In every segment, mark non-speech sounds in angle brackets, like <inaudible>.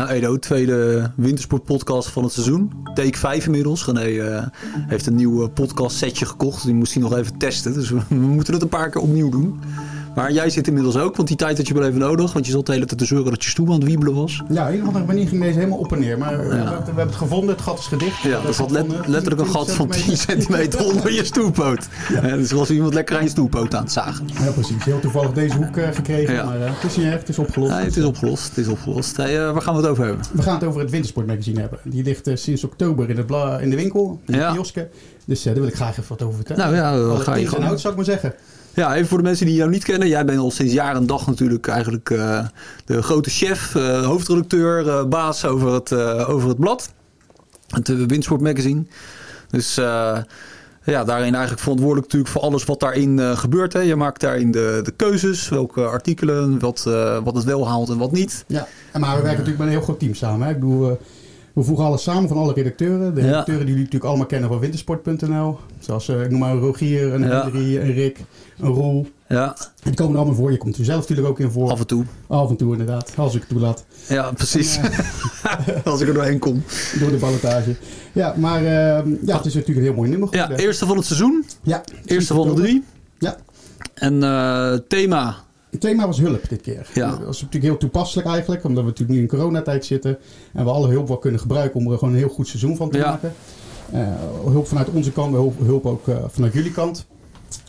Nou Edo, tweede wintersportpodcast van het seizoen. Take 5 inmiddels. René uh, heeft een nieuw podcast setje gekocht. Die moest hij nog even testen. Dus we, we moeten het een paar keer opnieuw doen. Maar jij zit inmiddels ook, want die tijd had je wel even nodig. Want je zat de hele tijd te zeuren dat je stoel aan het wiebelen was. Ja, op een of andere manier ging deze helemaal op en neer. Maar ja. we, hebben het gevonden, het gat is gedicht. Ja, er zat let, letterlijk een gat van 10 centimeter onder je stoelpoot. Dus was iemand lekker aan je stoelpoot aan het zagen. Ja, precies. Heel toevallig deze hoek uh, gekregen. Ja. Maar uh, het is niet echt, het is opgelost. Nee, het is opgelost. Het is opgelost. Waar gaan we het over hebben? We gaan het over het Wintersportmagazine hebben. Die ligt sinds oktober in, het in de winkel, in de ja. kiosken. Dus daar wil ik graag even wat over vertellen. Nou ja, dan ga je gewoon... zou ik maar zeggen. Ja, even voor de mensen die jou niet kennen. Jij bent al sinds jaar en dag natuurlijk eigenlijk uh, de grote chef, uh, hoofdredacteur, uh, baas over het, over het blad. Het Windsport Magazine. Dus ja, daarin eigenlijk verantwoordelijk natuurlijk voor alles wat daarin gebeurt. Hè. Je maakt daarin de, de keuzes, welke artikelen, wat, wat het wel haalt en wat niet. Ja, maar we werken natuurlijk met een heel groot team samen. Hè. Ik bedoel... We voegen alles samen van alle redacteuren. De redacteuren ja. die jullie natuurlijk allemaal kennen van wintersport.nl. Zoals, uh, ik noem maar Rogier, een ja. Henry, een Rick, een Roel. Ja. Die komen er allemaal voor. Je komt er zelf natuurlijk ook in voor. Af en toe. Af en toe inderdaad, als ik het toelaat. Ja, precies. En, uh, <laughs> als ik er doorheen kom. Door de ballotage. Ja, maar uh, ja, het is natuurlijk een heel mooi nummer. Ja, eerste van het seizoen. Ja. Eerste van de drie. Ja. En uh, thema... Het thema was hulp dit keer. Ja. Dat was natuurlijk heel toepasselijk eigenlijk, omdat we natuurlijk nu in coronatijd zitten. En we alle hulp wel kunnen gebruiken om er gewoon een heel goed seizoen van te ja. maken. Uh, hulp vanuit onze kant, hulp, hulp ook uh, vanuit jullie kant.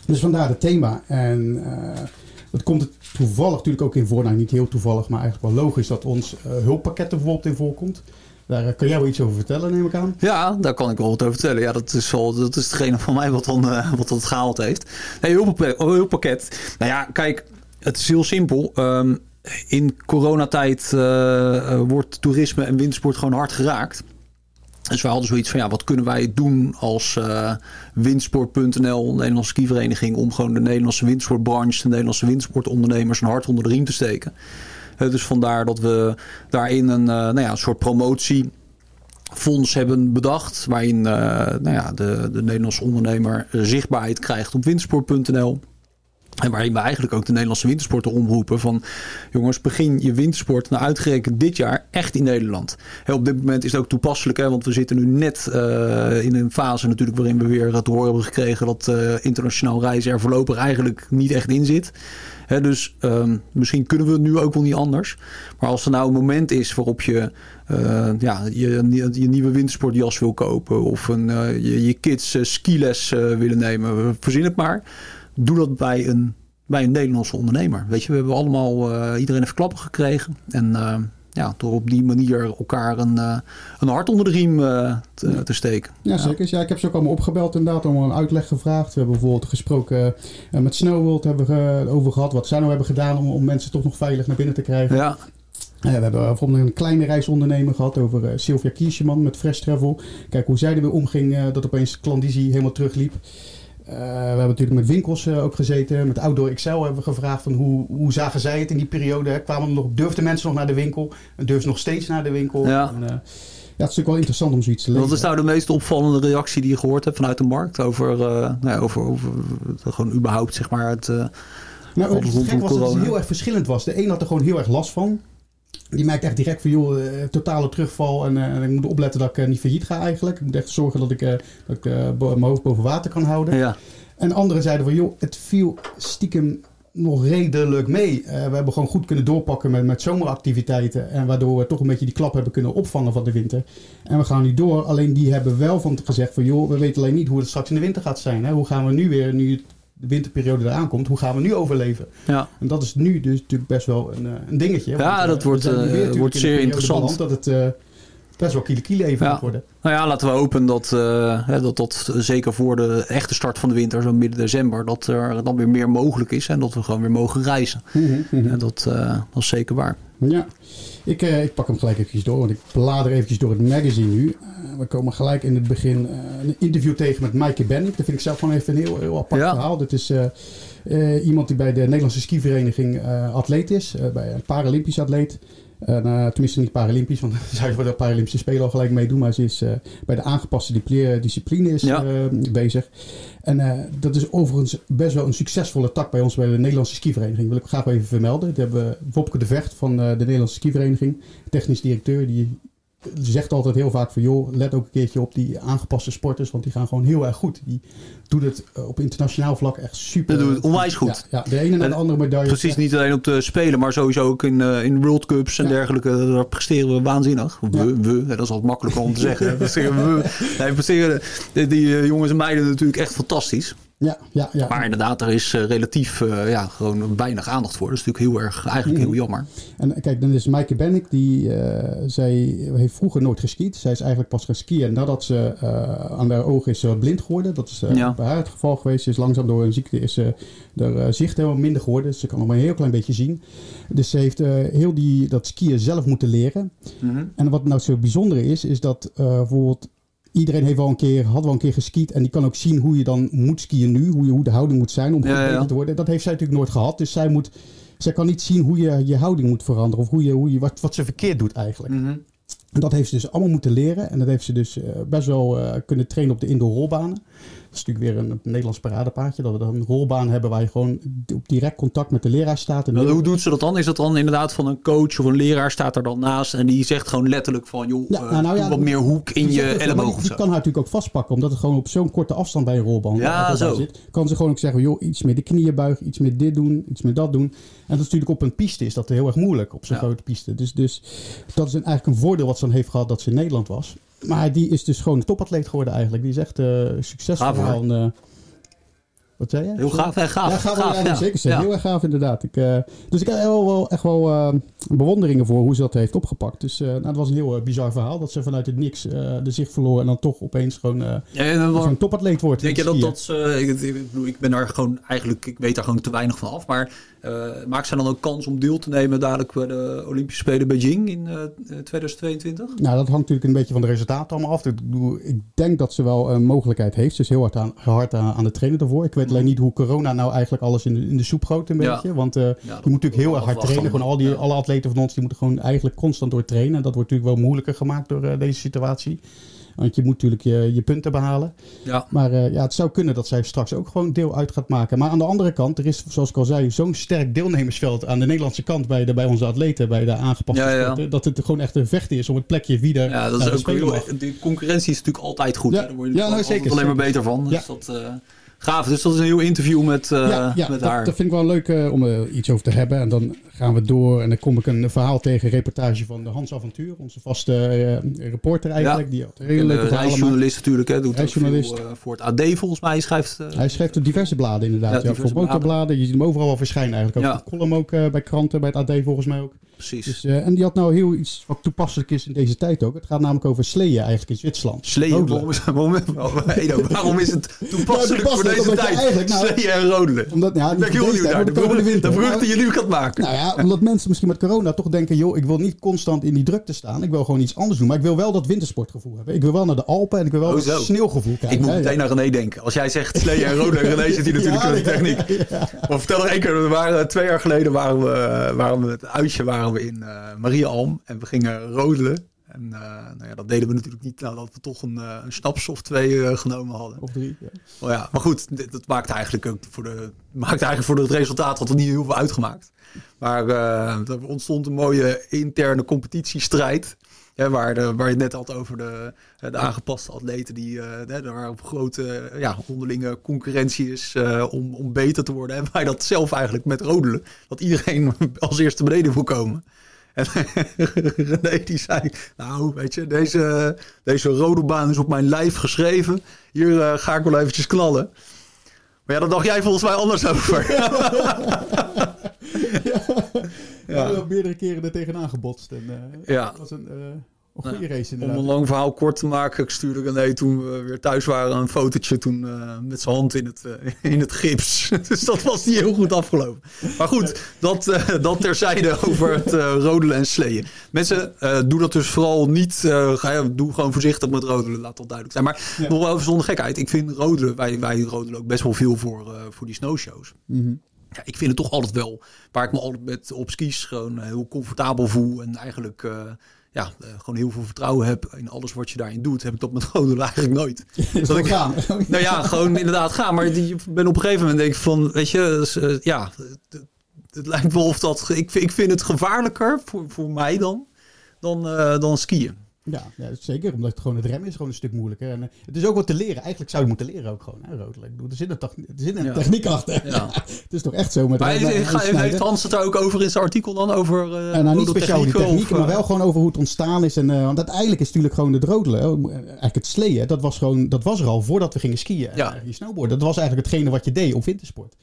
Dus vandaar het thema. En uh, het komt er toevallig natuurlijk ook in voor. Nou, niet heel toevallig, maar eigenlijk wel logisch dat ons hulppakket er bijvoorbeeld in voorkomt. Daar kan jij wel iets over vertellen, neem ik aan. Ja, daar kan ik wel wat over vertellen. Ja, dat is, wel, dat is hetgene van mij wat, dan, wat dat gehaald heeft. Nee, hulppakket, hulppakket. Nou ja, kijk, het is heel simpel. Um, in coronatijd uh, wordt toerisme en windsport gewoon hard geraakt. Dus we hadden zoiets van, ja, wat kunnen wij doen als uh, windsport.nl, de Nederlandse skivereniging, om gewoon de Nederlandse windsportbranche, de Nederlandse windsportondernemers een hart onder de riem te steken. Uh, dus vandaar dat we daarin een, nou ja, een soort promotiefonds hebben bedacht, waarin nou ja, de, de Nederlandse ondernemer zichtbaarheid krijgt op windsport.nl. En waarin we eigenlijk ook de Nederlandse wintersporten omroepen van... jongens, begin je wintersport nou uitgerekend dit jaar echt in Nederland. Op dit moment is het ook toepasselijk, hè, want we zitten nu net uh, in een fase natuurlijk... waarin we weer te horen hebben gekregen dat uh, internationaal reizen er voorlopig eigenlijk niet echt in zit. Dus um, misschien kunnen we het nu ook wel niet anders. Maar als er nou een moment is waarop je uh, ja, je, je, nieuwe wintersportjas wil kopen... of een, je, je kids skiles willen nemen, verzin het maar doe dat bij een, bij een Nederlandse ondernemer. Weet je, we hebben allemaal, uh, iedereen heeft klappen gekregen. En uh, ja, door op die manier elkaar een, uh, een hart onder de riem te, te, steken. Ja, zeker. Ja, ik heb ze ook allemaal opgebeld inderdaad, om een uitleg gevraagd. We hebben bijvoorbeeld gesproken met Snowworld hebben we over gehad. Wat zij nou hebben gedaan om, om mensen toch nog veilig naar binnen te krijgen. Ja. we hebben bijvoorbeeld een kleine reisondernemer gehad over Sylvia Kieseman met Fresh Travel. Kijk hoe zij er weer omging, dat opeens klandizie helemaal terugliep. Uh, we hebben natuurlijk met winkels uh, ook gezeten. Met Outdoor Excel hebben we gevraagd van hoe, hoe zagen zij het in die periode. Hè? Kwamen er nog, durfden mensen nog naar de winkel? En durfden nog steeds naar de winkel? Ja. En, uh, ja, het is natuurlijk wel interessant om zoiets te lezen. Wat is nou de meest opvallende reactie die je gehoord hebt vanuit de markt? Over, nou ja, over, over gewoon überhaupt zeg maar het... nou, het gek was dat het heel erg verschillend was. De een had er gewoon heel erg last van. Die merkt echt direct van, joh, uh, totale terugval. En, uh, en, ik moet opletten dat ik uh, niet failliet ga eigenlijk. Ik moet echt zorgen dat ik, dat ik mijn hoofd boven water kan houden. Ja. En anderen zeiden van, joh, het viel stiekem nog redelijk mee. we hebben gewoon goed kunnen doorpakken met, met zomeractiviteiten. En waardoor we toch een beetje die klap hebben kunnen opvangen van de winter. En we gaan nu door. Alleen die hebben wel van gezegd van, joh, we weten alleen niet hoe het straks in de winter gaat zijn. Hè? Hoe gaan we nu weer, nu de winterperiode eraan komt, hoe gaan we nu overleven? Ja. En dat is nu dus natuurlijk best wel een, een dingetje. Ja, want, dat uh, wordt, uh, wordt zeer interessant. Dat het uh, best wel kiele kiele even ja. worden. Nou ja, laten we hopen dat, dat dat zeker voor de echte start van de winter, zo midden december, dat er dan weer meer mogelijk is en dat we gewoon weer mogen reizen. Mm -hmm, mm -hmm. En dat, dat is zeker waar. Ja, ik, ik pak hem gelijk eventjes door, want ik blader eventjes door het magazine nu we komen gelijk in het begin uh, een interview tegen met Maaike Bennik. Dat vind ik zelf gewoon even een heel, heel apart ja. verhaal. Dit is iemand die bij de Nederlandse skivereniging atleet is. bij een Paralympisch atleet. En, uh, tenminste niet Paralympisch, want <laughs> zij voor de Paralympische Spelen al gelijk meedoen. Maar ze is uh, bij de aangepaste discipline is, ja. uh, bezig. En dat is overigens best wel een succesvolle tak bij ons bij de Nederlandse skivereniging. Wil ik graag even vermelden. Dat hebben we Wopke de Vecht van de Nederlandse skivereniging, technisch directeur. Die zegt altijd heel vaak van joh, let ook een keertje op die aangepaste sporters, want die gaan gewoon heel erg goed. Die doet het eh, op internationaal vlak echt super. Dat doet het onwijs goed. Ja, ja de ene en de andere medaille. Precies, niet alleen op de Spelen, maar sowieso ook in, uh, in World Cups en ja. dergelijke. Daar presteren we waanzinnig. We, ja. we dat is altijd makkelijker om te zeggen. <laughs> presteren we. Nee, presteren die, die jongens en meiden natuurlijk echt fantastisch. Ja, ja, ja. Maar inderdaad, er is uh, relatief uh, ja, gewoon weinig aandacht voor. Dat is natuurlijk heel erg, eigenlijk heel jammer. En kijk, dan is Maaike Bennick, die uh, zij heeft vroeger nooit geskiet. Zij is eigenlijk pas gaan skiën nadat ze aan haar ogen is blind geworden. Dat is ja. bij haar het geval geweest. Ze is langzaam door een ziekte is haar zicht helemaal minder geworden. Dus ze kan nog maar een heel klein beetje zien. Dus ze heeft heel die, dat skiën zelf moeten leren. Mm -hmm. En wat nou zo bijzonder is, is dat bijvoorbeeld iedereen heeft wel een keer, had wel een keer geskiet. En die kan ook zien hoe je dan moet skiën nu. Hoe, je, hoe de houding moet zijn om ja, ja. te worden. Dat heeft zij natuurlijk nooit gehad. Dus zij, moet, zij kan niet zien hoe je je houding moet veranderen. Of hoe je, hoe je, wat, wat ze verkeerd doet eigenlijk. Mm -hmm. En dat heeft ze dus allemaal moeten leren. En dat heeft ze dus uh, best wel uh, kunnen trainen op de indoor rolbanen. Dat is natuurlijk weer een, een Nederlands paradepaadje. Dat we dan een rolbaan hebben waar je gewoon op direct contact met de leraar staat. En nou, hoe doet ze dat dan? Is dat dan inderdaad van een coach of een leraar staat er dan naast en die zegt gewoon letterlijk van joh, ja, nou, nou ja, wat meer hoek in je elleboog of zo. kan haar natuurlijk ook vastpakken, omdat het gewoon op zo'n korte afstand bij een rolbaan ja, zo. zit. Kan ze gewoon ook zeggen, joh, iets meer de knieën buigen, iets meer dit doen, iets meer dat doen. En dat is natuurlijk op een piste is dat heel erg moeilijk, op zo'n grote piste. Dus, dus dat is een, eigenlijk een voordeel wat ze dan heeft gehad dat ze in Nederland was. Maar die is dus gewoon een topatleet geworden eigenlijk. Die is echt uh, succesvol. Uh, wat zei je? Heel gaaf, hè? gaaf. Ja, gaaf, gaaf ja, zeker. Heel erg gaaf inderdaad. Ik, uh, dus ik heb wel, wel echt wel uh, bewonderingen voor hoe ze dat heeft opgepakt. Dus uh, nou, het was een heel bizar verhaal. Dat ze vanuit het niks de zicht verloor en dan toch opeens gewoon ja, zo'n topatleet wordt. Denk je dat dat... Ik, ik, ik, ben daar gewoon eigenlijk... Ik weet daar gewoon te weinig van af. Maar maakt zij dan ook kans om deel te nemen dadelijk bij de Olympische Spelen Beijing in uh, 2022? Nou, dat hangt natuurlijk een beetje van de resultaten allemaal af. Ik, ik denk dat ze wel een mogelijkheid heeft. Ze is heel hard aan, hard aan, aan de trainen ervoor. Ik weet alleen niet hoe corona nou eigenlijk alles in de, in de soep gooit een beetje. Ja. Want uh, ja, je moet natuurlijk heel erg hard trainen. Gewoon al die, alle atleten van ons die moeten gewoon eigenlijk constant door trainen. En dat wordt natuurlijk wel moeilijker gemaakt door uh, deze situatie. Want je moet natuurlijk je, je punten behalen. Ja. Maar uh, ja, het zou kunnen dat zij straks ook gewoon deel uit gaat maken. Maar aan de andere kant, er is, zoals ik al zei, zo'n sterk deelnemersveld aan de Nederlandse kant bij, de, bij onze atleten, bij de aangepaste ja, sporten, dat het gewoon echt een vechten is om het plekje wie er Ja, dat is ook heel, de concurrentie is natuurlijk altijd goed. Ja, Daar word je ja, nou, zeker, alleen maar beter van. Dus dat, uh, gaaf. Dus dat is een heel interview met, uh, ja, ja, met dat, haar. Dat vind ik wel leuk uh, om er iets over te hebben. En dan gaan we door en dan kom ik een verhaal tegen, een reportage van de Hans Avontuur, onze vaste uh, reporter eigenlijk. Die had hele leuke verhalen reisjournalist natuurlijk, hè, doet veel, voor het AD volgens mij. Schrijft, Hij schrijft op diverse bladen inderdaad. Ja, voor motorbladen. Je ziet hem overal wel verschijnen eigenlijk. Ook ja. column ook bij kranten, bij het AD volgens mij ook. Precies. Dus, en die had nou heel iets wat toepasselijk is in deze tijd ook. Het gaat namelijk over sleeën eigenlijk in Zwitserland. Sleeën? Waarom is, waarom, is het <laughs> toepasselijk voor deze tijd? Nou, sleeën en rodelen. Omdat, ja, ben ik heel nieuw daar. De, vruchten die je nu gaat maken. Nou ja, omdat mensen misschien met corona toch denken... joh, ik wil niet constant in die drukte staan. Ik wil gewoon iets anders doen. Maar ik wil wel dat wintersportgevoel hebben. Ik wil wel naar de Alpen en ik wil wel oh, dat sneeuwgevoel krijgen. Ik moet meteen naar René denken. Als jij zegt sleeën en rodelen... <laughs> René zit hier natuurlijk in de techniek. Maar vertel nog één keer. We waren, twee jaar geleden waren we, waren we het uitje waren we in uh, Mariaalm. En we gingen rodelen. En uh, nou ja, dat deden we natuurlijk niet nadat we toch een, uh, een snaps of twee uh, genomen hadden. Of drie, ja. Oh ja. Maar goed, dit, dat maakt eigenlijk ook voor, de, maakt eigenlijk voor het resultaat wat er niet heel veel uitgemaakt. Maar er ontstond een mooie interne competitiestrijd. Ja, waar, de, waar je het net had over de, de aangepaste atleten die uh, waar op grote ja, onderlinge concurrentie is uh, om, om beter te worden. En wij dat zelf eigenlijk met rodelen. Dat iedereen <laughs> als eerste beneden wil komen. En <laughs> René die zei, nou weet je, deze, deze rode baan is op mijn lijf geschreven. Hier uh, ga ik wel eventjes knallen. Maar ja, daar dacht jij volgens mij anders over. <laughs> ja. ja. ja. meerdere keren er tegenaan gebotst. En, uh, ja. was een, uh, een goede race inderdaad. Om een lang verhaal kort te maken, ik stuurde René toen we weer thuis waren een fotootje toen uh, met zijn hand in het, uh, in het gips. <laughs> dus dat was niet heel goed afgelopen. Maar goed, dat, uh, dat terzijde over het rodelen en sleeën. Mensen, doe dat dus vooral niet. ga, doe gewoon voorzichtig met rodelen, laat dat duidelijk zijn. Maar nog wel even zonder gekheid. Ik vind rodelen, wij, wij rodelen ook best wel veel voor, voor die snowshows. Mm -hmm. ja, ik vind het toch altijd wel waar ik me altijd met op skis gewoon eh, heel comfortabel voel en eigenlijk uh, ja, uh, gewoon heel veel vertrouwen heb in alles wat je daarin doet, heb ik dat met <laughs> rodelen eigenlijk nooit. <laughs> dat ik gaan. <laughs> nou ja, gewoon inderdaad gaan. Maar die ben op een gegeven moment denk ik van, weet je, dus, uh, ja, het, het, lijkt wel of dat ik, ik vind het gevaarlijker voor, voor mij dan dan, dan skiën. Ja, ja, zeker. Omdat het gewoon het remmen is gewoon een stuk moeilijker. En uh, het is ook wat te leren. Eigenlijk zou je moeten leren ook gewoon. Hè, bedoel, er zit een, er zit een ja. techniek achter. Ja. <laughs> het is toch echt zo. Met maar heeft Hans het er ook over in zijn artikel dan? Over uh, nou, niet speciaal die technieken, maar wel gewoon over hoe het ontstaan is. En, uh, want uiteindelijk is natuurlijk gewoon de drodelen. Eigenlijk het sleeën, dat was, gewoon, dat was er al voordat we gingen skiën. Ja. die snowboarden, dat was eigenlijk hetgene wat je deed op wintersport.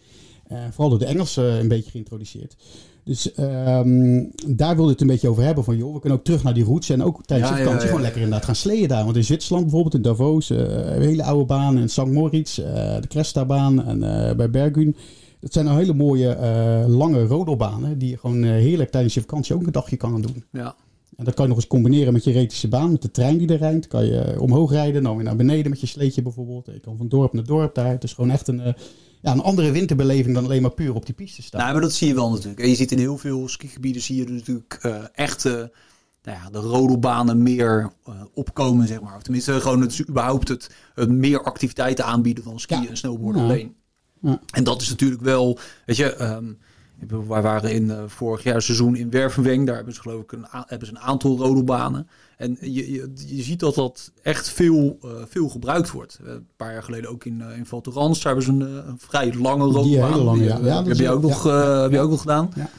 Vooral door de Engelsen een beetje geïntroduceerd. Dus um, daar wilde het een beetje over hebben. Van joh, we kunnen ook terug naar die roots. En ook tijdens ja, de vakantie ja, ja, gewoon lekker inderdaad gaan sleeën daar. Want in Zwitserland bijvoorbeeld, in Davos, uh, een hele oude baan. In St. Moritz, de Cresta-baan en bij Bergun. Dat zijn nou hele mooie lange rodelbanen. Die je gewoon heerlijk tijdens je vakantie ook een dagje kan doen. Ja. En dat kan je nog eens combineren met je retische baan. Met de trein die er rijdt. Kan je omhoog rijden, dan weer naar beneden met je sleetje bijvoorbeeld. Je kan van dorp naar dorp daar. Het is gewoon echt een ja, een andere winterbeleving dan alleen maar puur op die piste staan. Nou, maar dat zie je wel natuurlijk. En je ziet in heel veel skigebieden zie je natuurlijk uh, echte, nou ja, de rodelbanen meer uh, opkomen, zeg maar. Of tenminste, gewoon het, überhaupt het, het meer activiteiten aanbieden dan skiën en snowboarden ja. alleen. Ja. En dat is natuurlijk wel, weet je, um, wij waren in uh, vorig jaar seizoen in Wervenweng. Daar hebben ze geloof ik een, hebben ze een aantal rodelbanen. En je, je, je, ziet dat dat echt veel, uh, veel gebruikt wordt. Uh, een paar jaar geleden ook in, uh, in Val Thorens. Daar hebben ze een, een vrij lange. Lange, ja. ja heb, je ook nog, ja, heb je ook nog gedaan. Ja,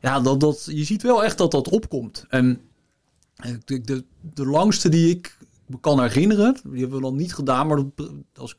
ja dat, dat, je ziet wel echt dat dat opkomt. En de, de, de langste die ik me kan herinneren, die hebben we dan niet gedaan, maar dat, als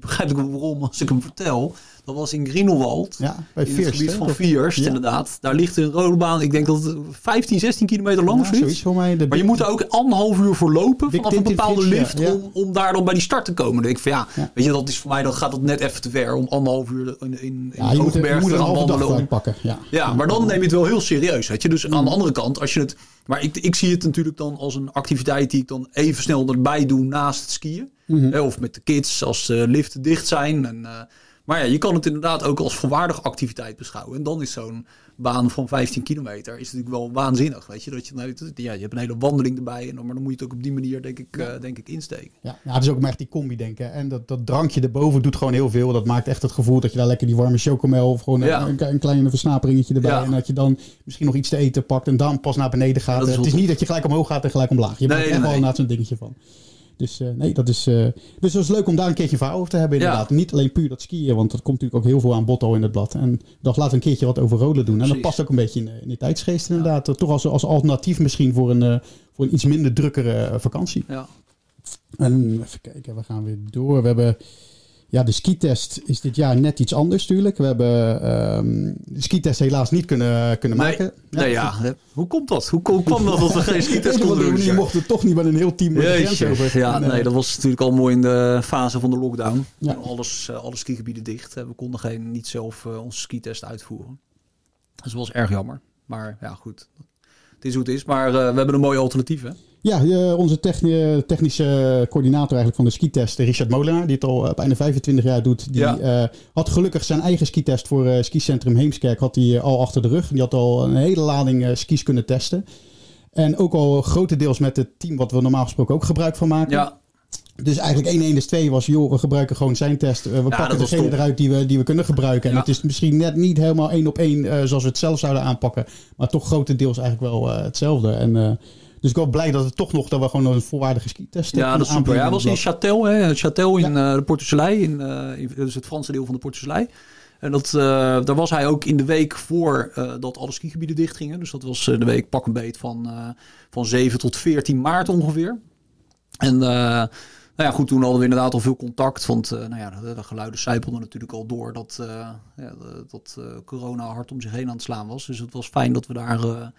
je begrijpt ook waarom als ik hem vertel. Dat was in Greenwald. Ja, bij in het gebied van Vierst, inderdaad. Daar ligt een rode baan. Ik denk dat het 15, 16 kilometer lang ja, is. Voor mij maar je moet er ook anderhalf uur voor lopen vanaf een bepaalde lift om, om daar dan bij die start te komen. Dan denk ik van ja, weet je, dat is voor mij, dan gaat dat net even te ver om anderhalf uur in, in, in Hoogberg te gaan wandelen. Ja. ja, maar dan neem je het wel heel serieus. Weet je? Dus aan de andere kant, als je het... Maar ik, ik zie het natuurlijk dan als een activiteit die ik dan even snel erbij doe naast het skiën. Mm -hmm. Of met de kids als de liften dicht zijn. En, uh, maar ja, je kan het inderdaad ook als volwaardige activiteit beschouwen. En dan is zo'n baan van 15 kilometer is natuurlijk wel waanzinnig. Weet je, dat je, nou, ja, je hebt een hele wandeling erbij. En maar dan moet je het ook op die manier, denk ik, ja. uh, denk ik insteken. Ja, ja, het is ook maar echt die combi denken. En dat, dat drankje erboven doet gewoon heel veel. Dat maakt echt het gevoel dat je daar lekker die warme chocomel of gewoon ja. een, een klein versnaperingetje erbij. Ja. En dat je dan misschien nog iets te eten pakt en dan pas naar beneden gaat. Is het is niet dat je gelijk omhoog gaat en gelijk omlaag. Je nee, maakt echt nee. wel na zo'n dingetje van. Dus uh, nee, dat is, uh, dus dat is leuk om daar een keertje verhaal over te hebben inderdaad. Ja. Niet alleen puur dat skiën, want dat komt natuurlijk ook heel veel aan botto in het blad. En laten we een keertje wat over rolen doen. Precies. En dat past ook een beetje in, in de tijdsgeest inderdaad. Ja. Toch als, als alternatief misschien voor een, uh, voor een iets minder drukkere vakantie. Ja. En even kijken, we gaan weer door. We hebben... Ja, de skitest is dit jaar net iets anders natuurlijk. We hebben um, de skitest helaas niet kunnen, kunnen nee, maken. Ja, nee, ja. Hoe komt dat? Hoe kwam dat dat we geen <laughs> skitest konden doen? Je mocht het toch niet met een heel team Jeetje, over. Ja, en, nee, dat was natuurlijk al mooi in de fase van de lockdown. Ja. Alles, uh, alle skigebieden dicht. We konden geen, niet zelf onze skitest uitvoeren. Dus dat was erg jammer. Maar ja, goed. Het is hoe het is. Maar uh, we hebben een mooie alternatief, hè? Ja, uh, onze techni technische coördinator eigenlijk van de skitest, Richard Molenaar, die het al bijna 25 jaar doet. Die ja. uh, had gelukkig zijn eigen skitest voor uh, skicentrum Heemskerk had hij al achter de rug. Die had al een hele lading skis kunnen testen. En ook al grotendeels met het team wat we normaal gesproken ook gebruik van maken. Ja. Dus eigenlijk 1 1 is 2 was, joh, we gebruiken gewoon zijn test. we ja, pakken degene eruit die we, die we kunnen gebruiken. En ja. het is misschien net niet helemaal één op één zoals we het zelf zouden aanpakken. Maar toch grotendeels eigenlijk wel hetzelfde. En dus ik ben blij dat het toch nog dat we gewoon een volwaardige skitest Ja, dat is super. Ja, was in Châtel, hè? Châtel in ja. de Portuselij, in, in dus het Franse deel van de Portuselij. En dat, daar was hij ook in de week voor dat alle skigebieden dicht gingen. Dus dat was de week pak een beet van, van 7 tot 14 maart ongeveer. En nou ja, goed, toen hadden we inderdaad al veel contact. Want nou ja, de, de geluiden zijpelden natuurlijk al door dat, ja, dat corona hard om zich heen aan het slaan was. Dus het was fijn dat we daar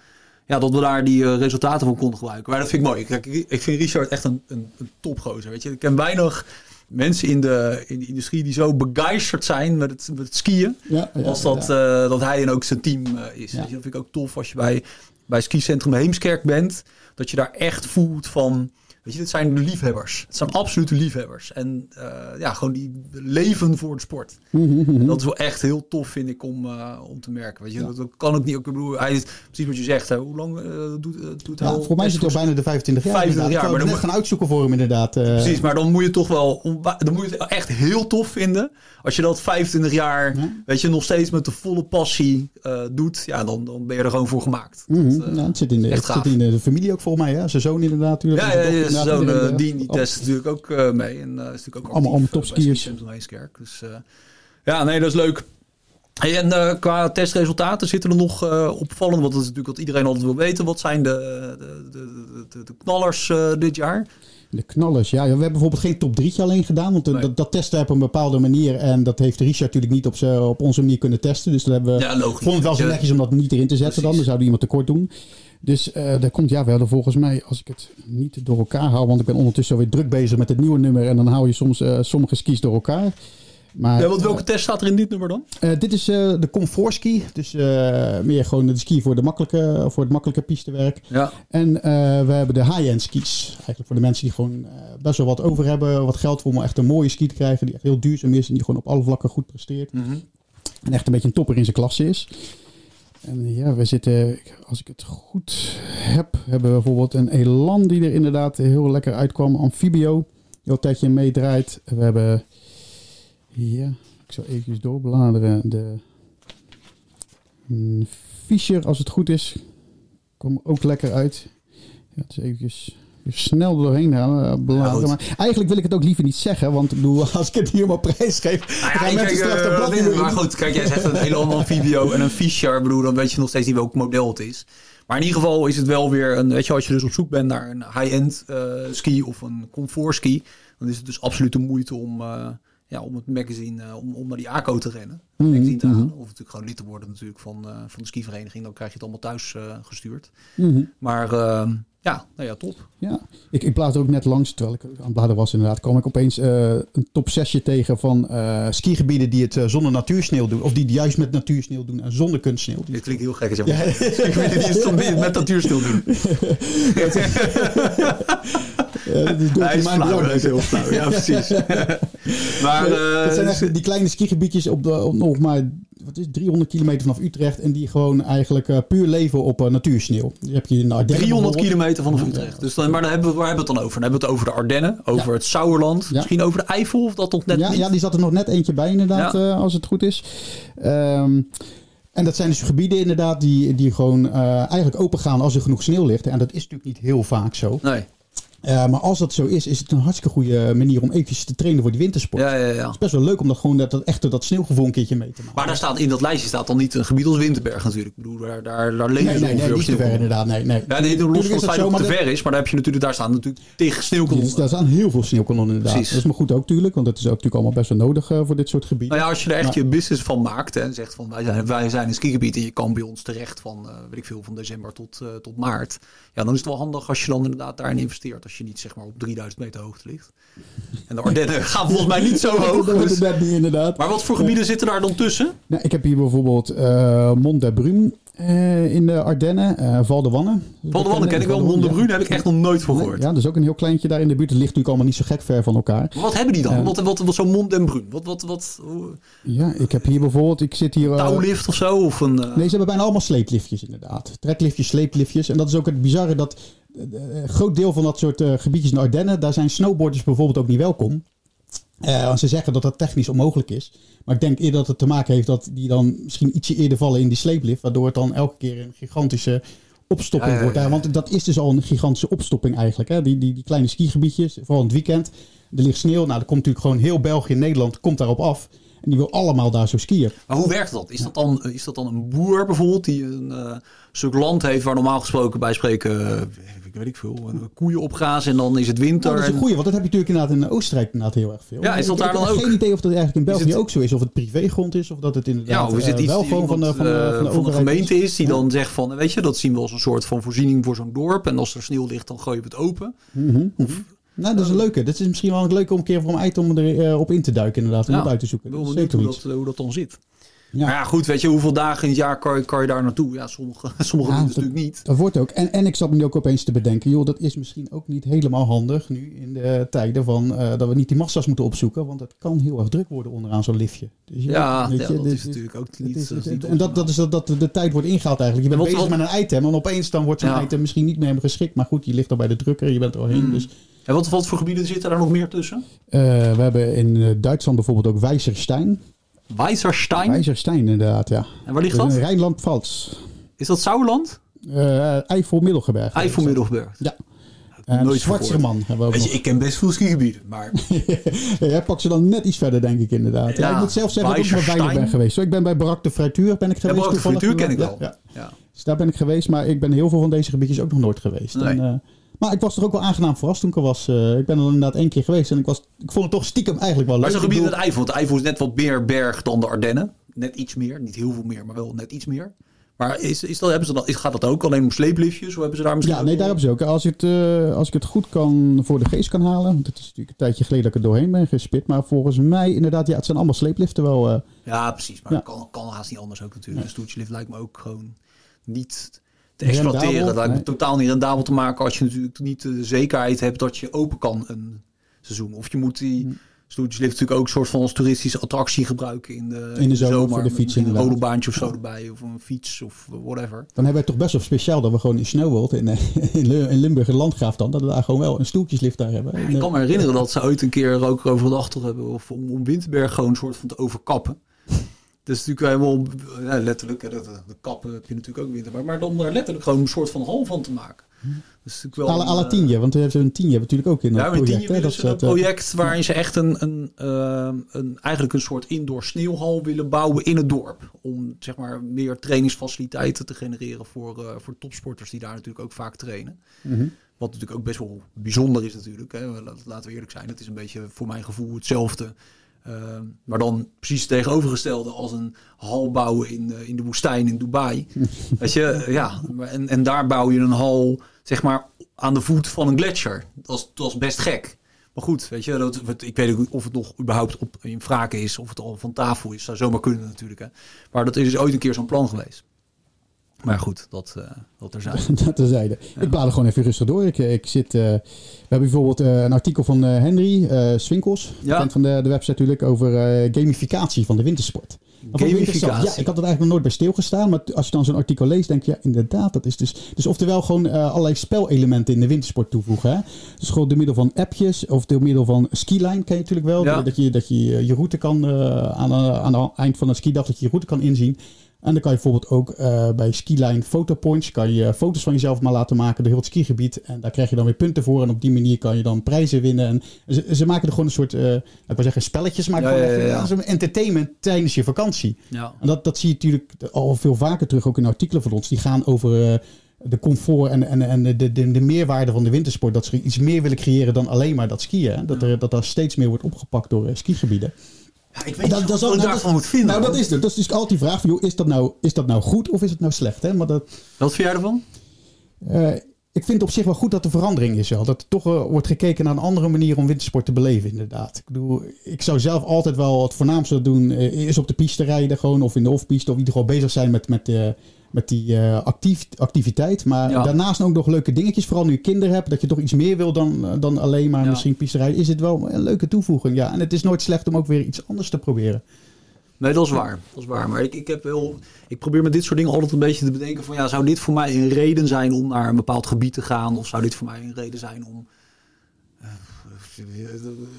ja, dat we daar die uh, resultaten van konden gebruiken. Maar dat vind ik mooi. Ik, ik vind Richard echt een, een, een topgozer. Weet je, ik ken weinig mensen in de, in de industrie die zo begeisterd zijn met het, met het skiën. Ja, ja, als dat, ja. uh, dat hij en ook zijn team uh, is. Je, dat vind ik ook tof als je bij, bij skicentrum Heemskerk bent. Dat je daar echt voelt van Weet je, dit zijn de liefhebbers. Het zijn absolute liefhebbers. En uh, ja, gewoon die leven voor de sport. <laughs> Dat is wel echt heel tof, vind ik, om, uh, om te merken. Weet je, dat, dat kan ook niet. Ik bedoel, hij is precies wat je zegt. Hè. Hoe lang uh, doet, doet hij ja, al? Voor mij is het al bijna de 25 jaar. 25 jaar, maar maar dan moet gaan uitzoeken voor hem inderdaad. eh. Precies, maar dan moet je toch wel, dan moet je het echt heel tof vinden. Als je dat 25 jaar, Ja. weet je, nog steeds met de volle passie doet, ja, dan, dan ben je er gewoon voor gemaakt. Mhm. Dat, het zit in de, echt het zit in de familie ook volgens mij. Hè? Zijn zoon inderdaad. Natuurlijk. ja, ja, zo'n uh, eh, die op- test natuurlijk ook uh, mee. En uh, is natuurlijk ook Allemaal- allemaal topskiers. Dus ja, nee, dat is leuk. Hey, en qua testresultaten zitten er nog opvallend, want dat is natuurlijk wat iedereen altijd wil weten. Wat zijn de, de, de, de, knallers dit jaar? De knallers, ja. We hebben bijvoorbeeld geen top 3 alleen gedaan. Want Nee. dat, dat testen we op een bepaalde manier. En dat heeft Richard natuurlijk niet op, op onze manier kunnen testen. Dus dat hebben we, Ja, logisch. vond het wel zo netjes om dat niet erin te zetten dan. Precies. Dan zou iemand tekort doen. Dus eh daar komt, ja, we hadden volgens mij, als ik het niet door elkaar haal. Want ik ben ondertussen alweer druk bezig met het nieuwe nummer. En dan hou je soms eh, sommige skis door elkaar. Maar, Ja, want welke test staat er in dit nummer dan? eh, dit is eh, de comfort ski. Dus eh, meer gewoon de ski voor, de makkelijke, voor het makkelijke pistewerk. Ja. En eh, we hebben de high-end skis. Eigenlijk voor de mensen die gewoon eh, best wel wat over hebben. Wat geld voor om echt een mooie ski te krijgen. Die echt heel duurzaam is. En die gewoon op alle vlakken goed presteert. Mhm. En echt een beetje een topper in zijn klasse is. En ja, we zitten, als ik het goed heb, hebben we bijvoorbeeld een Elan die er inderdaad heel lekker uitkwam. Amphibio, heel een tijdje meedraait. We hebben, ja, ik zal even doorbladeren. De mm, Fischer, als het goed is, kwam ook lekker uit. Ja, het is eventjes weer snel doorheen halen, Ja, bladeren. maar eigenlijk wil ik het ook liever niet zeggen, want ik bedoel, <laughs> als ik het hier maar prijs geef, Nou dan gaan ja, mensen straks eh, blad dit- niet meer maar goed, kijk, jij zegt een Elan Amphibio en een Fischer. Ik bedoel, dan weet je nog steeds niet welk model het is. Maar in ieder geval is het wel weer een, weet je, als je dus op zoek bent naar een high-end eh, ski of een comfort ski, dan is het dus absoluut de moeite om, eh, ja, om het magazine, eh, om, om naar die ACO te rennen. Mhm, magazine te mhm. halen. Of natuurlijk gewoon lid te worden natuurlijk van, eh, van de skivereniging. Dan krijg je het allemaal thuis eh, gestuurd. Mhm. Maar eh, ja, nou ja, top. Ja, ik, ik blaad ook net langs, terwijl ik aan het bladen was inderdaad, kwam ik opeens eh, een top 6 tegen van eh, skigebieden die het zonder natuursneeuw doen. Of die het juist met natuursneeuw doen en zonder kunstsneeuw. Dit klinkt heel gek. Zeg Ja. maar. Ik weet niet, die niet met doen. <laughs> <laughs> <laughs> Ja, dat is Hij is flauw, is heel flauw. Ja, <laughs> precies. <laughs> maar eh, Het zijn echt die kleine skigebiedjes op, de, op nog maar wat is, het, 300 kilometer vanaf Utrecht. En die gewoon eigenlijk eh, puur leven op eh, natuursneeuw. Die heb je in de Ardennen 300 bijvoorbeeld. kilometer vanaf Utrecht. Dus dan, maar dan hebben we, waar hebben we het dan over? Dan hebben we het over de Ardennen, over Ja. het Sauerland, Ja. misschien over de Eifel of dat nog net ja, niet? ja, die zat er nog net eentje bij inderdaad, Ja. als het goed is. Ehm, en dat zijn dus gebieden inderdaad die, die gewoon eigenlijk open gaan als er genoeg sneeuw ligt. En dat is natuurlijk niet heel vaak zo. Nee. Eh, maar als dat zo is, is het een hartstikke goede manier om eventjes te trainen voor die wintersport. Ja, ja, ja. Het is best wel leuk om dat gewoon dat, dat dat sneeuwgevoel een keertje mee te maken. Maar daar staat, in dat lijstje staat dan niet een gebied als Winterberg natuurlijk. Ik bedoel, daar, daar, daar leven nee, nee, nee, niet te ver inderdaad. Nee, nee. Ja, nee, los van is het feit dat het te ver is, maar daar heb je natuurlijk, daar staan natuurlijk tegen sneeuwkanonnen. Dus daar staan heel veel sneeuwkanonnen inderdaad. Precies. Dat is maar goed ook natuurlijk, want dat is ook natuurlijk allemaal best wel nodig eh, voor dit soort gebieden. Nou ja, als je er echt Maar- je business van maakt hè, en zegt van wij zijn, wij zijn een skigebied en je kan bij ons terecht van, eh, weet ik veel, van december tot, eh, tot maart. Ja, dan is het wel handig als je dan inderdaad daarin investeert. Als je niet zeg maar op 3000 meter hoogte ligt. En de Ardennen <laughs> gaan volgens mij niet zo hoog. dat dus- net niet inderdaad. Maar wat voor gebieden zitten daar dan tussen? Nou, ik heb hier bijvoorbeeld eh Mont de eh, in de Ardennen, eh Val de Wanne. Val de Wanne ken ik wel, Mont de Brune heb ik echt nog nooit van gehoord. Ja, dat is ook een heel kleintje daar in de buurt. Het ligt natuurlijk allemaal niet zo gek ver van elkaar. Maar Wat hebben die dan? Wat, wat, wat zo'n Mont den Brun? Wat, wat, wat, hoe- Ja, ik heb hier bijvoorbeeld, ik zit hier... touwlift of zo? Of een, Nee, ze hebben bijna allemaal sleepliftjes inderdaad. Trekliftjes, sleepliftjes. En dat is ook het bizarre dat een groot deel van dat soort eh, gebiedjes in de Ardennen, daar zijn snowboarders bijvoorbeeld ook niet welkom. Eh, want ze zeggen dat dat technisch onmogelijk is. Maar ik denk eerder dat het te maken heeft dat die dan misschien ietsje eerder vallen in die sleeplift. Waardoor het dan elke keer een gigantische opstopping Ja, ja, wordt. ja. Want dat is dus al een gigantische opstopping eigenlijk. Hè? Die, die, die kleine skigebiedjes, vooral in het weekend. Er ligt sneeuw. Nou, er komt natuurlijk gewoon heel België en Nederland komt daarop af. En die wil allemaal daar zo skiën. Maar hoe werkt dat? Is dat dan, is dat dan een boer bijvoorbeeld die een eh, stuk land heeft waar normaal gesproken bij spreken, eh, ik weet ik veel, koeien opgrazen en dan is het winter. Nou, dat is een en- goeie, want dat heb je natuurlijk inderdaad in Oostenrijk inderdaad heel erg veel. Ja, is dat Ik- daar ik dan heb ook? geen idee of dat eigenlijk in België het- ook zo is. Of het privégrond is, of dat het ja, inderdaad of is het eh, iets wel gewoon van van de, van de, van de gemeente is die Ja. dan zegt van, weet je, dat zien we als een soort van voorziening voor zo'n dorp. En als er sneeuw ligt, dan gooien we het open. Mhm, mhm. Nou, dat is een leuke. Dat is misschien wel een leuke om een keer voor een item om erop in te duiken inderdaad. Om Ja, het uit te zoeken. Ik ben hoe dat, hoe dat dan zit. Ja. Maar ja, goed, weet je, hoeveel dagen in het jaar kan je, kan je daar naartoe? Ja, sommige, <laughs> sommige ja, natuurlijk niet. Dat wordt ook. En, en ik zat me nu ook opeens te bedenken, joh, dat is misschien ook niet helemaal handig nu in de tijden van uh, dat we niet die massa's moeten opzoeken, want het kan heel erg druk worden onderaan zo'n liftje. Dus ja, ja, dat is natuurlijk ook niet. Is, niet en dat, dat is dat, dat de tijd wordt ingehaald eigenlijk. Je bent bezig met een item en opeens dan wordt zo'n item misschien niet meer geschikt, maar goed, je ligt al bij de drukker, je bent er al heen. Mm. Dus en wat, wat voor gebieden zitten daar nog meer tussen? Uh, we hebben in Duitsland bijvoorbeeld ook Weiserstein. Weiserstein? Weiserstein, inderdaad, ja. En waar ligt dat? In Rijnland-Pfalz. Is dat Sauerland? Uh, Eifel-Middelgeberg. Eifel-Middelgeberg. Ja. En Nooit Zwartserman hebben we ook je, Ik ken best veel skigebieden, maar... <laughs> ja, jij pakt ze dan net iets verder, denk ik inderdaad. Ja, ik moet zelf zeggen dat ik nog weinig ben geweest. Zo, ik ben bij Barak de Frituur ben ik geweest. Ja, de Frituur ken ik wel. Ja, ja. Dus daar ben ik geweest, maar ik ben heel veel van deze gebiedjes ook nog nooit geweest. Nee. En, uh, maar ik was er ook wel aangenaam verrast toen ik er was. Uh, ik ben er inderdaad één keer geweest en ik, was, ik vond het toch stiekem eigenlijk wel leuk. Maar zo'n gebied het Eifel. Het Eifel is net wat meer berg dan de Ardennen. Net iets meer. Niet heel veel meer, maar wel net iets meer. Maar is, is dat, hebben ze dan, is, gaat dat ook alleen om sleepliftjes? Of hebben ze daar misschien ja, nee, daar hebben ze ook. Als ik, het, uh, als ik het goed kan voor de geest kan halen. Want het is natuurlijk een tijdje geleden dat ik er doorheen ben gespit. Maar volgens mij inderdaad, ja, het zijn allemaal sleepliften wel. Uh, ja, precies. Maar ja. kan, kan haast niet anders ook natuurlijk. Een stoeltjelift lijkt me ook gewoon niet te exploiteren. Dat me totaal niet rendabel te maken als je natuurlijk niet de zekerheid hebt dat je open kan een seizoen. Of je moet die... Hm Stoeltjeslift natuurlijk ook een soort van als toeristische attractie gebruiken in de, in de, zomer, voor de fiets. Een rodelbaantje of zo erbij, of een fiets of whatever. Dan hebben wij toch best wel speciaal dat we gewoon in Snowworld, in, in, in Limburg, landgraaf dan, dat we daar gewoon wel een stoeltjeslift daar hebben. ik kan me herinneren dat ze ooit een keer ook over gedacht hebben of om, om Winterberg gewoon een soort van te overkappen. Dat is natuurlijk helemaal ja, letterlijk, de, de, kappen heb je natuurlijk ook winter, maar dan daar letterlijk gewoon een soort van hal van te maken. Dus wel alle, alle tienje, want we hebben een tienje natuurlijk ook in dat ja, project. Tienje dat is een project waarin ze echt een, een, uh, een, eigenlijk een soort indoor sneeuwhal willen bouwen in het dorp. Om zeg maar meer trainingsfaciliteiten te genereren voor, uh, voor topsporters die daar natuurlijk ook vaak trainen. Mm -hmm. Wat natuurlijk ook best wel bijzonder is natuurlijk. Hè. Laten we eerlijk zijn, het is een beetje voor mijn gevoel hetzelfde uh, maar dan precies het tegenovergestelde als een hal bouwen in, uh, in de woestijn in Dubai. <laughs> Weet je, ja. En, en daar bouw je een hal, zeg maar, aan de voet van een gletsjer. Dat is, dat is best gek. Maar goed, weet je, dat, ik weet niet of het nog überhaupt op, in vragen is, of het al van tafel is. Zou zomaar kunnen natuurlijk. Hè. Maar dat is dus ooit een keer zo'n plan geweest. Maar goed, dat, uh, dat terzijde. <laughs> dat terzijde. Ja. Ik blader gewoon even rustig door. Ik, ik zit, uh, we hebben bijvoorbeeld uh, een artikel van Henry Swinkels, ja. van de, de website natuurlijk, over gamificatie van de wintersport. Gamificatie. Ja, ik had het eigenlijk nog nooit bij stilgestaan. Maar als je dan zo'n artikel leest, denk je, ja, inderdaad, dat is dus... Dus oftewel gewoon allerlei spelelementen in de wintersport toevoegen. Hè? Dus gewoon door middel van appjes of door middel van skiline ken je natuurlijk wel. Ja. Dat je, dat je je route kan, aan, aan het eind van een skidag, dat je je route kan inzien. En dan kan je bijvoorbeeld ook uh, bij Skiline Photopoints kan je foto's van jezelf maar laten maken door heel het skigebied. En daar krijg je dan weer punten voor. En op die manier kan je dan prijzen winnen. En ze, ze maken er gewoon een soort, uh, ik wil zeggen spelletjes, maar ja, ja, ja, ja. entertainment tijdens je vakantie. Ja. En dat, dat zie je natuurlijk al veel vaker terug, ook in artikelen van ons. Die gaan over... Uh, de comfort en, en, en de, de, de meerwaarde van de wintersport. Dat ze iets meer willen creëren dan alleen maar dat skiën. Dat, er, dat daar steeds meer wordt opgepakt door skigebieden. Ja, ik weet niet wat ik nou, daarvan moet vinden. Nou, dat is het. Dat is dus altijd die vraag van, joh, is dat nou, is dat nou goed of is het nou slecht? Hè? Maar dat, wat vind jij ervan? Uh, ik vind op zich wel goed dat er verandering is. Wel. Dat er toch uh, wordt gekeken naar een andere manier om wintersport te beleven, inderdaad. Ik, bedoel, ik zou zelf altijd wel het voornaamste doen, uh, is op de piste rijden gewoon, of in de off-piste, of in ieder geval bezig zijn met, met met die uh, actief, activiteit. Maar daarnaast ook nog leuke dingetjes. Vooral nu je kinderen hebt, dat je toch iets meer wil dan, eh, dan alleen maar ja. misschien piesterij. Is het wel een leuke toevoeging. Ja, en het is nooit slecht om ook weer iets anders te proberen. Nee, dat is waar. Dat is waar. Maar ik, ik, heb wel, ik probeer met dit soort dingen altijd een beetje te bedenken van ja, zou dit voor mij een reden zijn om naar een bepaald gebied te gaan? Of zou dit voor mij een reden zijn om. Uh,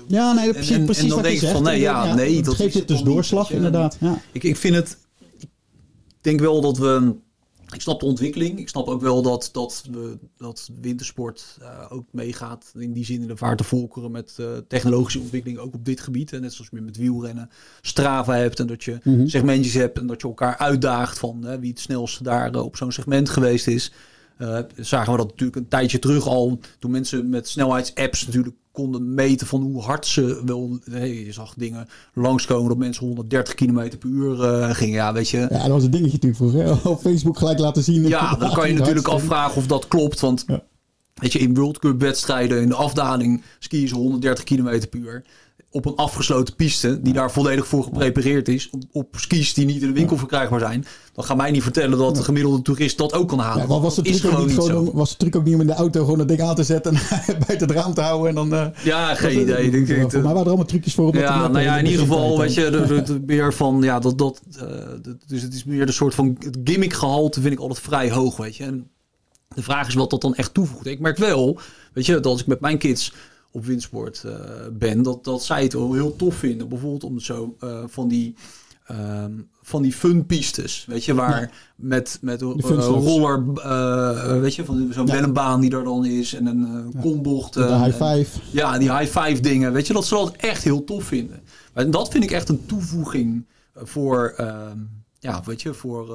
ja, nee, precies, en, precies en dan wat denk ik van nee, ja, nee, dat geeft het dus doorslag, inderdaad. Ja. Ik, ik vind het denk wel dat we. Ik snap de ontwikkeling. Ik snap ook wel dat, dat, we, dat wintersport uh, ook meegaat. In die zin in de vaart volkeren met uh, technologische ontwikkeling ook op dit gebied. En net zoals je met wielrennen Strava hebt. En dat je mm -hmm. segmentjes hebt. En dat je elkaar uitdaagt van wie het snelst daar op zo'n segment geweest is. Zagen we dat natuurlijk een tijdje terug al. Toen mensen met snelheidsapps natuurlijk konden meten van hoe hard ze wel. Je zag dingen langskomen dat mensen 130 km per uur uh, gingen. Ja, weet je. Ja, dat was een dingetje natuurlijk vroeger. <laughs> Op Facebook gelijk laten zien. Ja, dan kan je natuurlijk afvragen of dat klopt. Want ja. weet je, in World Cup wedstrijden in de afdaling skiën ze 130 km per uur. Op een afgesloten piste, die daar volledig voor geprepareerd is, op, op skis die niet in de winkel verkrijgbaar zijn, dan ga mij niet vertellen dat de gemiddelde toerist dat ook kan halen. Ja, was, de truc ook niet gewoon, zo. was de truc ook niet om in de auto gewoon dat ding aan te zetten en <laughs> buiten het raam te houden en dan... eh, Ja, geen idee. Denk, ik- mij waren er allemaal trucjes voor. om Ja, nou ja, in de ieder geval, weet je, de, meer van, ja, dat, dat, eh, de- dus het is meer de soort van, het gimmickgehalte vind ik altijd vrij hoog, weet je. En de vraag is wat dat dan echt toevoegt. Ik merk wel, weet je, dat als ik met mijn kids op windsport eh, ben, dat, dat zij het wel heel tof vinden. Bijvoorbeeld om zo eh, van die... ehm, van die funpistes, weet je, waar met, met een fun roller, eh, weet je, van zo'n Ja. wellenbaan die er dan is en een uh, kombocht. De eh, high en- five. ja, die high five dingen. Weet je, dat ze dat echt heel tof vinden. En dat vind ik echt een toevoeging voor, ehm, ja, weet je, voor,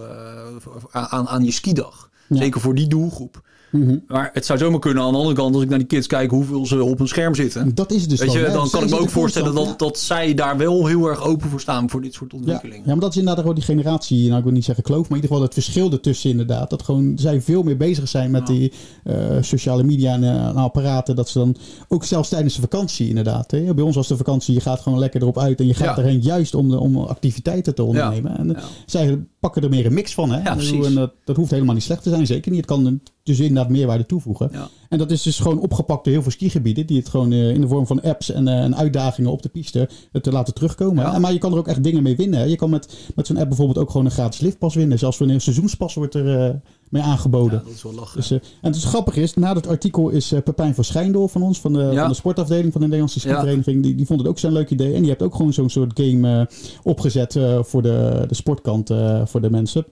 voor- aan, aan je skidag. Ja. Zeker voor die doelgroep. Mhm. Maar het zou zomaar kunnen aan de andere kant, als ik naar die kids kijk hoeveel ze op een scherm zitten. Dat is het dus Weet je, gewoon, hè. dan kan ik me ook voorstellen dat, dat zij daar wel heel erg open voor staan voor dit soort ontwikkelingen. ja, maar dat is inderdaad gewoon die generatie, nou ik wil niet zeggen kloof, maar in ieder geval het verschil ertussen inderdaad. Dat gewoon zij veel meer bezig zijn met die eh, sociale media en, eh, en apparaten. Dat ze dan ook zelfs tijdens de vakantie inderdaad. Hè. Bij ons was de vakantie, je gaat gewoon lekker erop uit en je gaat erheen juist om, de, om activiteiten te ondernemen. En Ja. zij pakken er meer een mix van. Hè. Ja, precies. En dat, dat hoeft helemaal niet slecht te zijn, zeker niet. Het kan dus inderdaad meerwaarde toevoegen. Ja. En dat is dus gewoon opgepakt door heel veel skigebieden. Die het gewoon eh, in de vorm van apps en, eh, en uitdagingen op de piste eh, te laten terugkomen. Ja. En, maar je kan er ook echt dingen mee winnen. Je kan met, met zo'n app bijvoorbeeld ook gewoon een gratis liftpas winnen. Zelfs voor een seizoenspas wordt er mee aangeboden. Ja, dat is wel lachen. Dus, en het is grappig is, na dat artikel is Pepijn van Schijndel van ons, van de, van de sportafdeling van de Nederlandse skivereniging, die, die vond het ook zo'n leuk idee. En die hebt ook gewoon zo'n soort game opgezet voor de, de sportkant voor de mensen.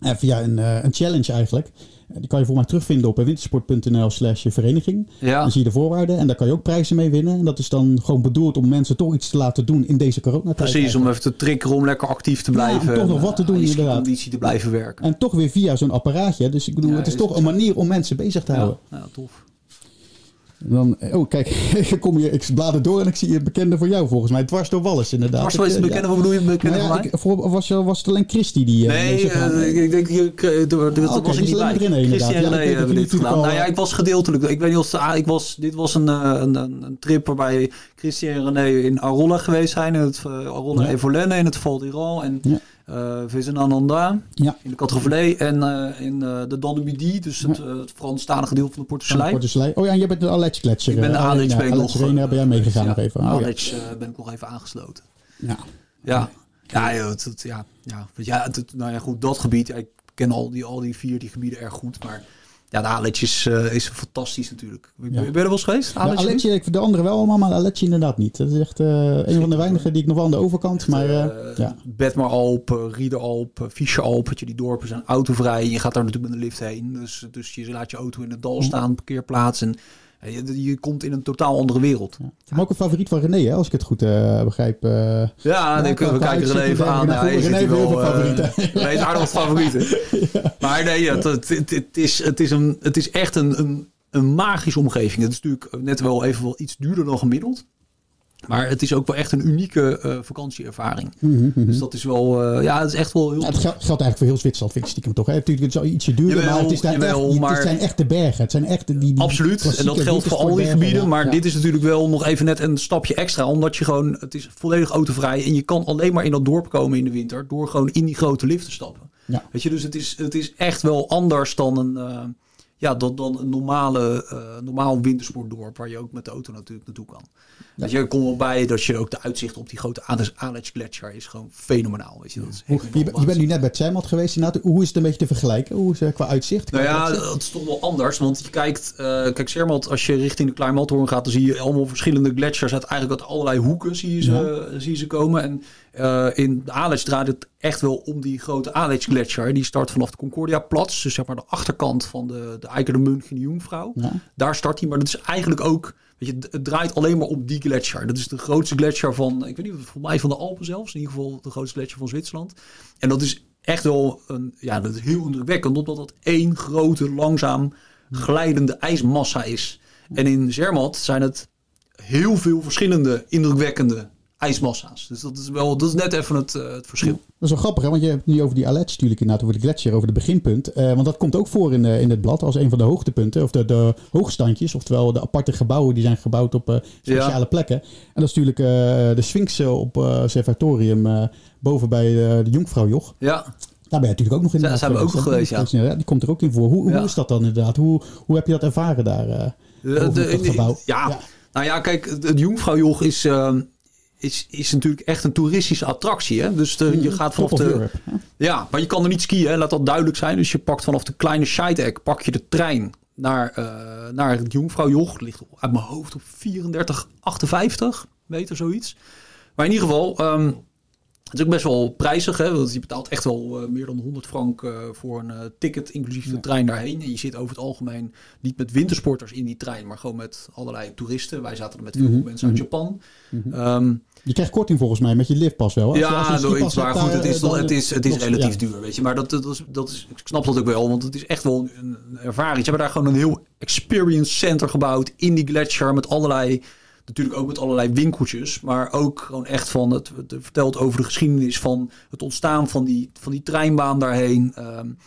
En via een, eh, een challenge eigenlijk. Eh, Die kan je voor mij terugvinden op eh, wintersport.nl slash vereniging. ja. Dan zie je de voorwaarden en daar kan je ook prijzen mee winnen. En dat is dan gewoon bedoeld om mensen toch iets te laten doen in deze coronatijd. Precies, om even te triggeren om lekker actief te Ja, blijven. om toch nog en, wat te eh, doen, je inderdaad. conditie te blijven werken. En toch weer via zo'n apparaatje. Dus ik bedoel, Ja, het is is toch het een manier om mensen bezig te houden. Ja, ja, tof. Dan, oh, kijk, <laughs> ik kom hier, ik blader door en ik zie een bekende voor jou volgens mij. Dwars door Wallis, inderdaad. Dwars door is Ik, het bekende, wat bedoel je bekende Nou ja, ik, voor, was, je- was het alleen Christy die... eh, Nee, aan- eh, ik, ik denk, je, eh, dat oké, was ik is niet bij. inderdaad. Ja, en ik weet René hebben je dit gedaan. al, Nou ja, ik was gedeeltelijk. Ik weet niet of ah, ik was, dit was een, een, een, een trip waarbij Christian en René in Arolla geweest zijn. In het uh, Arolla Ja. Evolene in het Val d'Iran. En Ja. Eh Vizenananda Ja. in de Categorie en eh, in eh, de Danube dus het, het Franstalige deel van de. Portugalei. Oh ja, en jij bent de Alex Gletscher. Ik ben de ja, ben ik nog... Arena ben jij meegegaan nog even. Oh, eh, ben ik nog even aangesloten. Ja. Ja, ja, het, het- ja, ja, ja, het, nou ja, goed, dat gebied. ik ken al die, al die vier die gebieden erg goed, maar ja, de Aletje is, eh, is fantastisch natuurlijk. Ben je er wel eens geweest? Ja, Aletje? Ik de andere wel allemaal, maar Aletje inderdaad niet. Dat is echt eh, een van de weinigen die ik nog wel aan de overkant. Maar eh, Eh, ja. Bedmaralp, Riederalp, Fischeralp, je, die dorpen zijn autovrij. Je gaat daar natuurlijk met een lift heen. Dus, dus je laat je auto in het dal staan, parkeerplaats. En je, je komt in een totaal andere wereld. Ja. Maar ook een favoriet van René, hè, als ik het goed eh, begrijp. eh. Ja, nee, we qua kijken René uitzicht even aan. Ja, hij René heeft heel wel, veel eh, favorieten. <laughs> René is wat favorieten. Maar nee, het, het, het is, het, is een, het is echt een, een, een magische omgeving. Het is natuurlijk net wel even wel iets duurder dan gemiddeld. Maar het is ook wel echt een unieke eh, vakantieervaring. Mhm, mhm. Dus dat is wel, eh, ja, het is echt wel heel... Ja, het geldt, geldt eigenlijk voor heel Zwitserland, vind ik stiekem toch? Hè? Natuurlijk, het is ietsje duurder, Jawel, maar het, is daar jawel, echt, maar- het zijn echt de bergen. Het zijn echt die, die Absoluut. En dat geldt voor al die gebieden. ja. Maar Ja. dit is natuurlijk wel nog even net een stapje extra. Omdat je gewoon, het is volledig autovrij. En je kan alleen maar in dat dorp komen in de winter. Door gewoon in die grote lift te stappen. Ja. Weet je, dus het is, het is echt wel anders dan een, eh, ja, dan, dan een normale, normaal wintersportdorp. Waar je ook met de auto natuurlijk naartoe kan. Weet je, komt wel bij dat je ook de uitzicht op die grote Aletsch Gletscher is gewoon fenomenaal. Weet je, dat Hoe- je, je bent nu net bij Zermatt geweest. inderdaad. Hoe is het een beetje te vergelijken? Hoe is het qua uitzicht? Nou ja, uitzicht? dat is toch wel anders. Want je kijkt, eh kijk, Zermatt, als je richting de Kleinmathoorn gaat, dan zie je allemaal verschillende gletsjers uit eigenlijk uit allerlei hoeken zie je ze, zie je ze komen. En eh, in de Aletsch draait het echt wel om die grote Aletsch gletsjer. Die start vanaf de Concordia Platz, dus zeg maar de achterkant van de, de Eiker de München Jungfrau. Ja. Daar start hij, maar dat is eigenlijk ook, weet je, het draait alleen maar op die gletsjer. Dat is de grootste gletsjer van, ik weet niet, volgens mij van de Alpen zelfs, in ieder geval de grootste gletsjer van Zwitserland. En dat is echt wel een, ja, dat is heel indrukwekkend, omdat dat één grote, langzaam glijdende ijsmassa is. En in Zermatt zijn het heel veel verschillende indrukwekkende ijsmassa's. Dus dat is wel, dat is net even het, uh, het verschil. Dat is wel grappig, hè? want je hebt het nu over die alets natuurlijk inderdaad, over de gletsjer, over de beginpunt. Uh, want dat komt ook voor in, uh, in het blad als een van de hoogtepunten, of de, de hoogstandjes, oftewel de aparte gebouwen die zijn gebouwd op speciale ja. plekken. En dat is natuurlijk de Sphinx op Observatorium boven bij de Jonkvrouwjoch. Ja. Daar ben je natuurlijk ook nog in. Daar zijn we ook geweest, ja. Die komt er ook in voor. Hoe, hoe is dat dan inderdaad? Hoe, hoe heb je dat ervaren daar? de, de, gebouw? Ja, ja, nou ja, kijk, het Jonkvrouwjoch is ehm, is, is natuurlijk echt een toeristische attractie. Hè? Dus de, je gaat vanaf de. Ja, maar je kan er niet skiën, hè? laat dat duidelijk zijn. Dus je pakt vanaf de kleine Scheidek pak je de trein naar, uh, naar het Jongvrouwjoch. Ligt uit mijn hoofd op 34, 58 meter zoiets. Maar in ieder geval, um, het is ook best wel prijzig. Hè? Want je betaalt echt wel uh, meer dan 100 frank uh, voor een uh, ticket, inclusief de trein daarheen. En je zit over het algemeen niet met wintersporters in die trein, maar gewoon met allerlei toeristen. Wij zaten er met veel mm -hmm. mensen uit Japan. Mm -hmm. um, je krijgt korting volgens mij met je liftpas wel. Als ja, je, als je maar goed, het is, dan, het is, het is relatief ja. duur, weet je. Maar dat, dat, is, dat is, ik snap dat ook wel, want het is echt wel een, een ervaring. Ze hebben daar gewoon een heel experience center gebouwd in die gletsjer met allerlei Natuurlijk ook met allerlei winkeltjes, maar ook gewoon echt van het, het vertelt over de geschiedenis van het ontstaan van die, van die treinbaan daarheen. Um,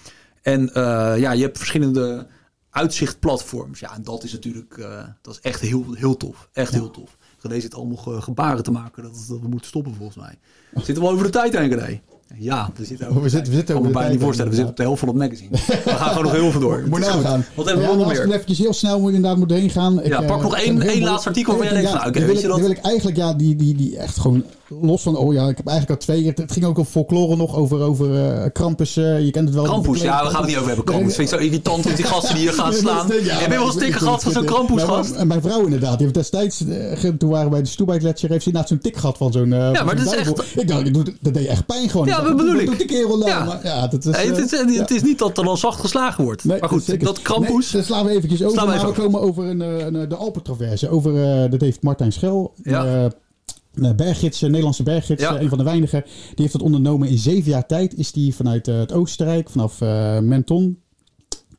en uh, ja, je hebt verschillende uitzichtplatforms. Ja, en dat is natuurlijk uh, dat is echt heel, heel tof. Echt ja. heel tof. René zit allemaal gebaren te maken dat, dat we moeten stoppen volgens mij. Zitten we over de tijd heen, René? Ja, we zitten, over, we zitten, we zitten over bijna niet voorstellen. We zitten op de helft van het magazine. We gaan gewoon nog heel veel door. <laughs> Moet nou gaan. Wat hebben we nog meer? Eventjes heel snel moet, inderdaad moeten heen gaan. Ja, ik, pak nog één, één laatste artikel waar jij denkt van, oké, weet je dat? wil ik eigenlijk, ja, die, die, die echt gewoon los van, oh ja, ik heb eigenlijk al twee keer, het ging ook over folklore nog, over, over uh, Krampus, uh, je kent het wel. Krampus, ja, we gaan het niet over hebben. Krampus vind ik zo irritant met die gasten die hier gaan <laughs> slaan. Ja, heb je wel een sticker gehad van zo'n Krampus gast? En mijn vrouw inderdaad, die heeft destijds, uh, toen waren we bij de Stoebai Gletscher, heeft ze inderdaad zo'n tik gehad van zo'n uh, Ja, maar dat is echt... Ik dacht, dat deed echt pijn gewoon. Ja, dat bedoel ik. Doet die kerel nou? Ja. ja, dat is... het, is het niet dat er dan zacht geslagen wordt. maar goed, dat Krampus... Dan slaan we eventjes over, we komen over de Alpentraverse. Over, dat heeft Martijn Schel... Een berggids, een Nederlandse berggids, ja. een van de weinigen. Die heeft dat ondernomen in zeven jaar tijd. Is die vanuit het Oostenrijk, vanaf Menton,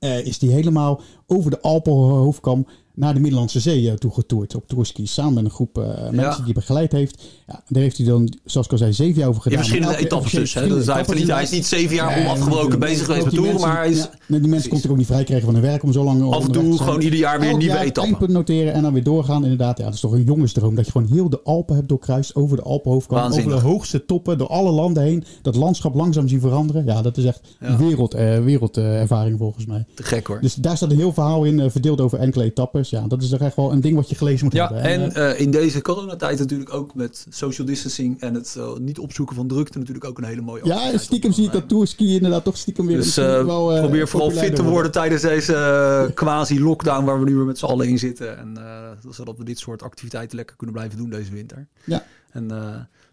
uh, is die helemaal over de Alpenhoofdkam naar de Middellandse Zee uh, toegetoerd op tourski. Samen met een groep uh, mensen ja. die hij begeleid heeft. Ja, daar heeft hij dan, zoals ik al zei, zeven jaar over gedaan. In verschillende etappes dus. Hè? Dus hij, heeft niet, hij is niet zeven jaar nee, onafgebroken bezig geweest met toeren, maar hij is... Ja, die mensen konden ook niet vrij krijgen van hun werk om zo lang... Af en toe gewoon ieder jaar weer een nieuwe etappe. eindpunt noteren en dan weer doorgaan. Inderdaad, ja, dat is toch een jongensdroom. Dat je gewoon heel de Alpen hebt doorkruist, over de Alpenhoofdkant, over de hoogste toppen, door alle landen heen. Dat landschap langzaam zien veranderen. Ja, dat is echt een wereld, uh, wereldervaring volgens mij. Te gek hoor. Dus daar staat een heel verhaal in, verdeeld over enkele etappes. Ja, dat is toch echt wel een ding wat je gelezen moet ja, hebben. En uh, in deze coronatijd natuurlijk ook met social distancing en het uh, niet opzoeken van drukte natuurlijk ook een hele mooie Ja, stiekem zie ik dat tourski inderdaad toch stiekem weer... Dus uh, wel, probeer vooral fit te worden tijdens deze quasi-lockdown waar we nu weer met z'n allen in zitten. En zodat we dit soort activiteiten lekker kunnen blijven doen deze winter. Ja. En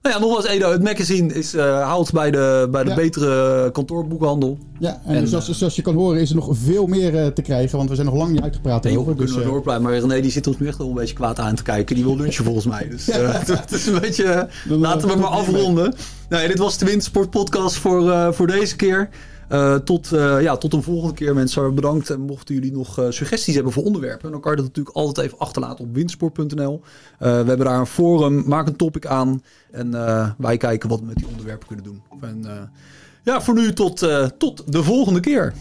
ja, nogmaals Edo, het magazine is uh, haalt bij de, bij de ja. betere kantoorboekhandel. Ja, en, en dus zoals, zoals, je kan horen is er nog veel meer uh, te krijgen, want we zijn nog lang niet uitgepraat nee, over. We dus, kunnen maar René die zit ons nu echt wel een beetje kwaad aan te kijken. Die wil lunchen <laughs> volgens mij. Dus ja. <laughs> het is een beetje, laten we maar afronden. Nou, dit was de Wintersport podcast voor, voor deze keer. Uh, tot, uh, ja, tot een volgende keer mensen. Bedankt. En mochten jullie nog uh, suggesties hebben voor onderwerpen. Dan kan je dat natuurlijk altijd even achterlaten op windsport.nl. we hebben daar een forum. Maak een topic aan. En wij kijken wat we met die onderwerpen kunnen doen. En ja, voor nu tot, tot de volgende keer.